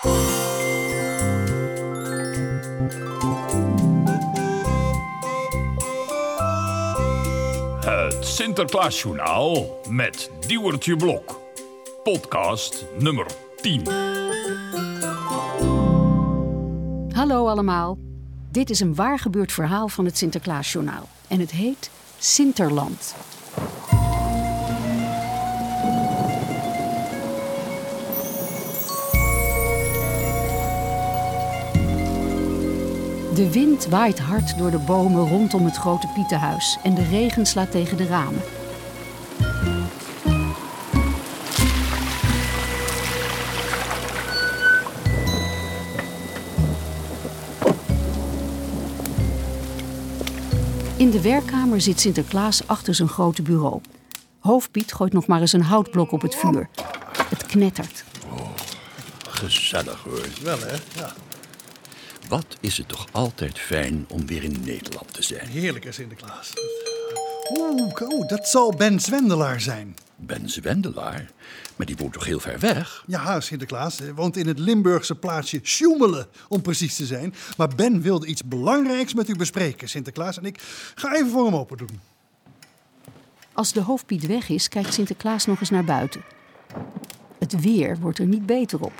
Het Sinterklaasjournaal met Diewertje Blok. Podcast nummer 10. Hallo allemaal. Dit is een waar gebeurd verhaal van het Sinterklaasjournaal. En het heet Sinterland. De wind waait hard door de bomen rondom het grote Pietenhuis en de regen slaat tegen de ramen. In de werkkamer zit Sinterklaas achter zijn grote bureau. Hoofdpiet gooit nog maar eens een houtblok op het vuur. Het knettert. Gezellig hoor. Wel hè? Ja. Wat is het toch altijd fijn om weer in Nederland te zijn. Heerlijk hè Sinterklaas. Oeh, oh, dat zal Ben Zwendelaar zijn. Ben Zwendelaar, maar die woont toch heel ver weg? Ja, Sinterklaas hij woont in het Limburgse plaatsje Sjoemelen, om precies te zijn. Maar Ben wilde iets belangrijks met u bespreken, Sinterklaas. En ik ga even voor hem open doen. Als de hoofdpiet weg is, kijkt Sinterklaas nog eens naar buiten. Het weer wordt er niet beter op.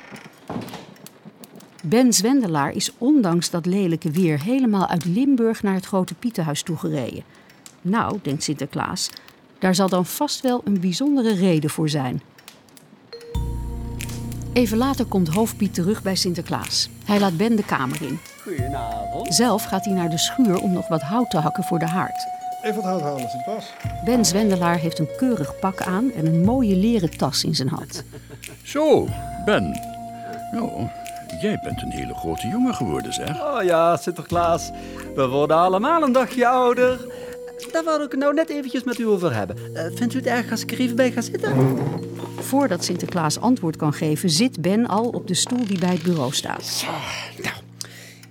Ben Zwendelaar is ondanks dat lelijke weer helemaal uit Limburg naar het grote Pietenhuis toegereden. Nou, denkt Sinterklaas, daar zal dan vast wel een bijzondere reden voor zijn. Even later komt hoofdpiet terug bij Sinterklaas. Hij laat Ben de kamer in. Goedenavond. Zelf gaat hij naar de schuur om nog wat hout te hakken voor de haard. Even wat hout halen, Sinterklaas. Ben Zwendelaar heeft een keurig pak aan en een mooie leren tas in zijn hand. Zo, Ben. Nou, jij bent een hele grote jongen geworden, zeg. Oh ja, Sinterklaas. We worden allemaal een dagje ouder. Daar wou ik het nou net eventjes met u over hebben. Eh, vindt u het erg als ik er even bij ga zitten? Voordat Sinterklaas antwoord kan geven, zit Ben al op de stoel die bij het bureau staat. Nou,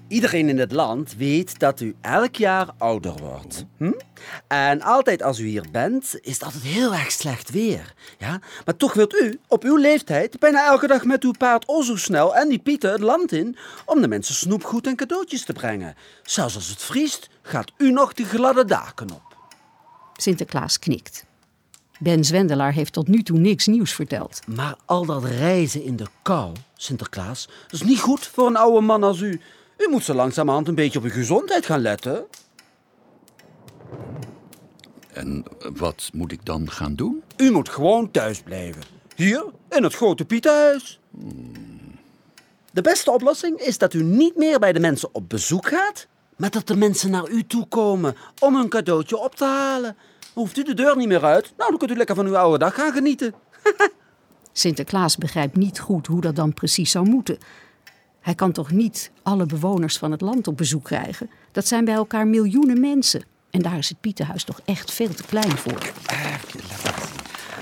iedereen in het land weet dat u elk jaar ouder wordt. Hm? En altijd als u hier bent, is het altijd heel erg slecht weer. Ja? Maar toch wilt u op uw leeftijd bijna elke dag met uw paard o snel en die pieten het land in om de mensen snoepgoed en cadeautjes te brengen. Zelfs als het vriest, gaat u nog de gladde daken op. Sinterklaas knikt. Ben Zwendelaar heeft tot nu toe niks nieuws verteld. Maar al dat reizen in de kou, Sinterklaas, dat is niet goed voor een oude man als u. U moet zo langzamerhand een beetje op uw gezondheid gaan letten. En wat moet ik dan gaan doen? U moet gewoon thuis blijven. Hier, in het grote Pietenhuis. De beste oplossing is dat u niet meer bij de mensen op bezoek gaat, maar dat de mensen naar u toe komen om een cadeautje op te halen. Hoeft u de deur niet meer uit? Nou, dan kunt u lekker van uw oude dag gaan genieten. Sinterklaas begrijpt niet goed hoe dat dan precies zou moeten. Hij kan toch niet alle bewoners van het land op bezoek krijgen? Dat zijn bij elkaar miljoenen mensen. En daar is het Pietenhuis toch echt veel te klein voor.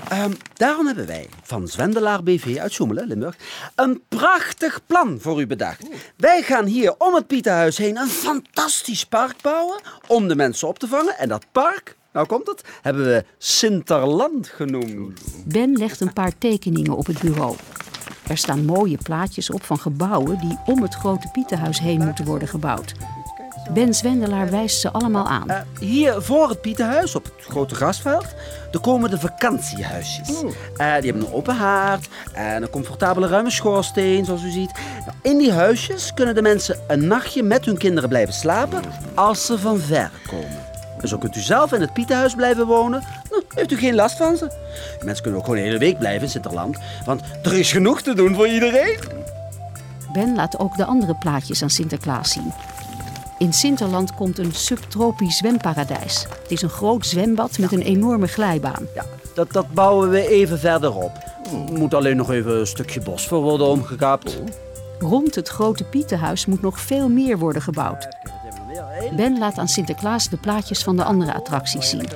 Ehm, daarom hebben wij van Zwendelaar BV uit Zoemelen, Limburg, een prachtig plan voor u bedacht. Wij gaan hier om het Pietenhuis heen een fantastisch park bouwen om de mensen op te vangen. En dat park, nou komt het, hebben we Sinterland genoemd. Ben legt een paar tekeningen op het bureau. Er staan mooie plaatjes op van gebouwen die om het grote Pietenhuis heen moeten worden gebouwd. Ben Zwendelaar wijst ze allemaal aan. Eh, hier voor het Pietenhuis, op het grote grasveld, er komen de vakantiehuisjes. Eh, die hebben een open haard en een comfortabele ruime schoorsteen, zoals u ziet. Nou, in die huisjes kunnen de mensen een nachtje met hun kinderen blijven slapen als ze van ver komen. En zo kunt u zelf in het Pietenhuis blijven wonen. Heeft u geen last van ze. Mensen kunnen ook gewoon de hele week blijven in Sinterland, want er is genoeg te doen voor iedereen. Ben laat ook de andere plaatjes aan Sinterklaas zien. In Sinterland komt een subtropisch zwemparadijs. Het is een groot zwembad met een enorme glijbaan. Ja, dat, dat bouwen we even verderop. Er moet alleen nog even een stukje bos voor worden omgekapt. Rond het grote Pietenhuis moet nog veel meer worden gebouwd. Ben laat aan Sinterklaas de plaatjes van de andere attracties zien.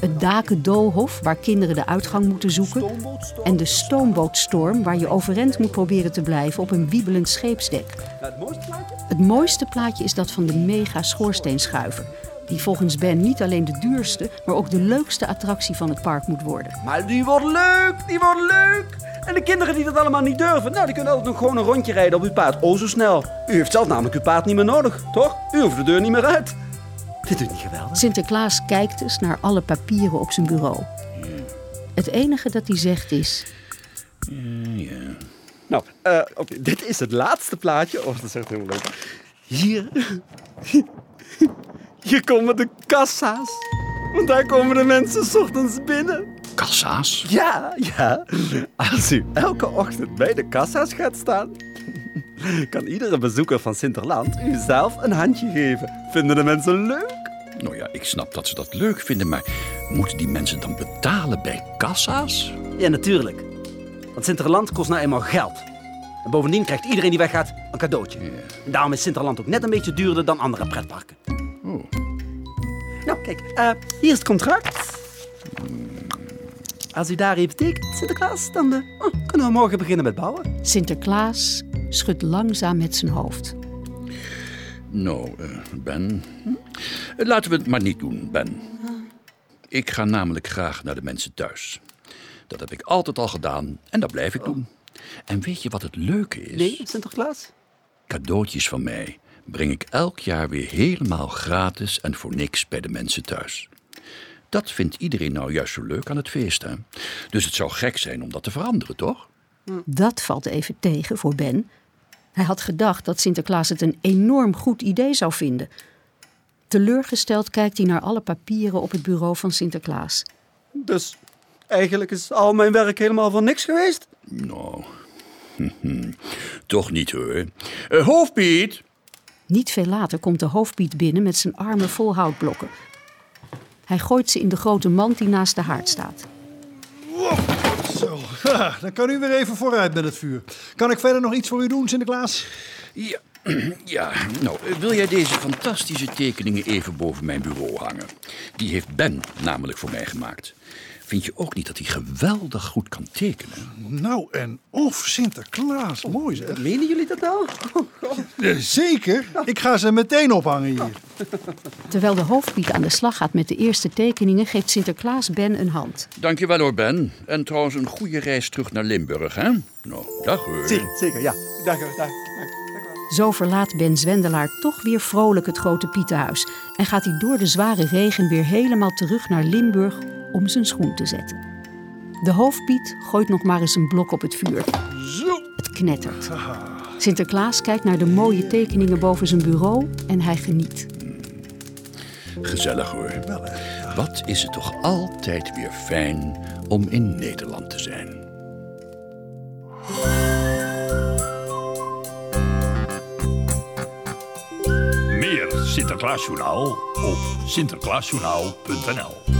Het Daken Doolhof, waar kinderen de uitgang moeten zoeken. En de stoombootstorm, waar je overeind moet proberen te blijven op een wiebelend scheepsdek. Het mooiste plaatje? Het mooiste plaatje is dat van de mega schoorsteenschuiver. Die volgens Ben niet alleen de duurste, maar ook de leukste attractie van het park moet worden. Maar die wordt leuk, die wordt leuk. En de kinderen die dat allemaal niet durven, nou, die kunnen altijd nog gewoon een rondje rijden op uw paard. Oh, zo snel. U heeft zelf namelijk uw paard niet meer nodig, toch? U hoeft de deur niet meer uit. Vindt u het niet geweldig? Sinterklaas kijkt eens naar alle papieren op zijn bureau. Het enige dat hij zegt is... Ja. Nou, eh, oké, dit is het laatste plaatje. Oh, dat is echt helemaal leuk. Hier. Hier komen de kassa's. Want daar komen de mensen 's ochtends binnen. Kassa's? Ja, ja. Als u elke ochtend bij de kassa's gaat staan, kan iedere bezoeker van Sinterland u zelf een handje geven. Vinden de mensen leuk? Nou ja, ik snap dat ze dat leuk vinden, maar moeten die mensen dan betalen bij kassa's? Ja, natuurlijk. Want Sinterland kost nou eenmaal geld. En bovendien krijgt iedereen die weggaat een cadeautje. En daarom is Sinterland ook net een beetje duurder dan andere pretparken. Oh. Nou, kijk, eh, hier is het contract. Als u daar even tekent, Sinterklaas, dan eh, oh, kunnen we morgen beginnen met bouwen. Sinterklaas schudt langzaam met zijn hoofd. Nou, eh, Ben. Laten we het maar niet doen, Ben. Ik ga namelijk graag naar de mensen thuis. Dat heb ik altijd al gedaan en dat blijf ik doen. En weet je wat het leuke is? Nee, Sinterklaas? Cadeautjes van mij breng ik elk jaar weer helemaal gratis en voor niks bij de mensen thuis. Dat vindt iedereen nou juist zo leuk aan het feest, hè? Dus het zou gek zijn om dat te veranderen, toch? Dat valt even tegen voor Ben. Hij had gedacht dat Sinterklaas het een enorm goed idee zou vinden. Teleurgesteld kijkt hij naar alle papieren op het bureau van Sinterklaas. Dus eigenlijk is al mijn werk helemaal voor niks geweest? Nou, toch niet hoor. Eh, hoofdpiet! Niet veel later komt de hoofdpiet binnen met zijn armen vol houtblokken. Hij gooit ze in de grote mand die naast de haard staat. Zo, ha, dan kan u weer even vooruit met het vuur. Kan ik verder nog iets voor u doen, Sinterklaas? Ja, ja, nou, wil jij deze fantastische tekeningen even boven mijn bureau hangen? Die heeft Ben namelijk voor mij gemaakt. Vind je ook niet dat hij geweldig goed kan tekenen? Nou, en of Sinterklaas. Mooi zeg. Menen jullie dat nou? Eh, Zeker. Ik ga ze meteen ophangen hier. Terwijl de hoofdpiet aan de slag gaat met de eerste tekeningen, geeft Sinterklaas Ben een hand. Dankjewel hoor, Ben. En trouwens een goede reis terug naar Limburg, hè? Nou, dag hoor. Zeker, zeker, ja. Dag, dag, dag. Zo verlaat Ben Zwendelaar toch weer vrolijk het grote Pietenhuis en gaat hij door de zware regen weer helemaal terug naar Limburg om zijn schoen te zetten. De hoofdpiet gooit nog maar eens een blok op het vuur. Zo. Het knettert. Sinterklaas kijkt naar de mooie tekeningen boven zijn bureau en hij geniet. Gezellig hoor. Wat is het toch altijd weer fijn om in Nederland te zijn. Sinterklaasjournaal op sinterklaasjournaal.nl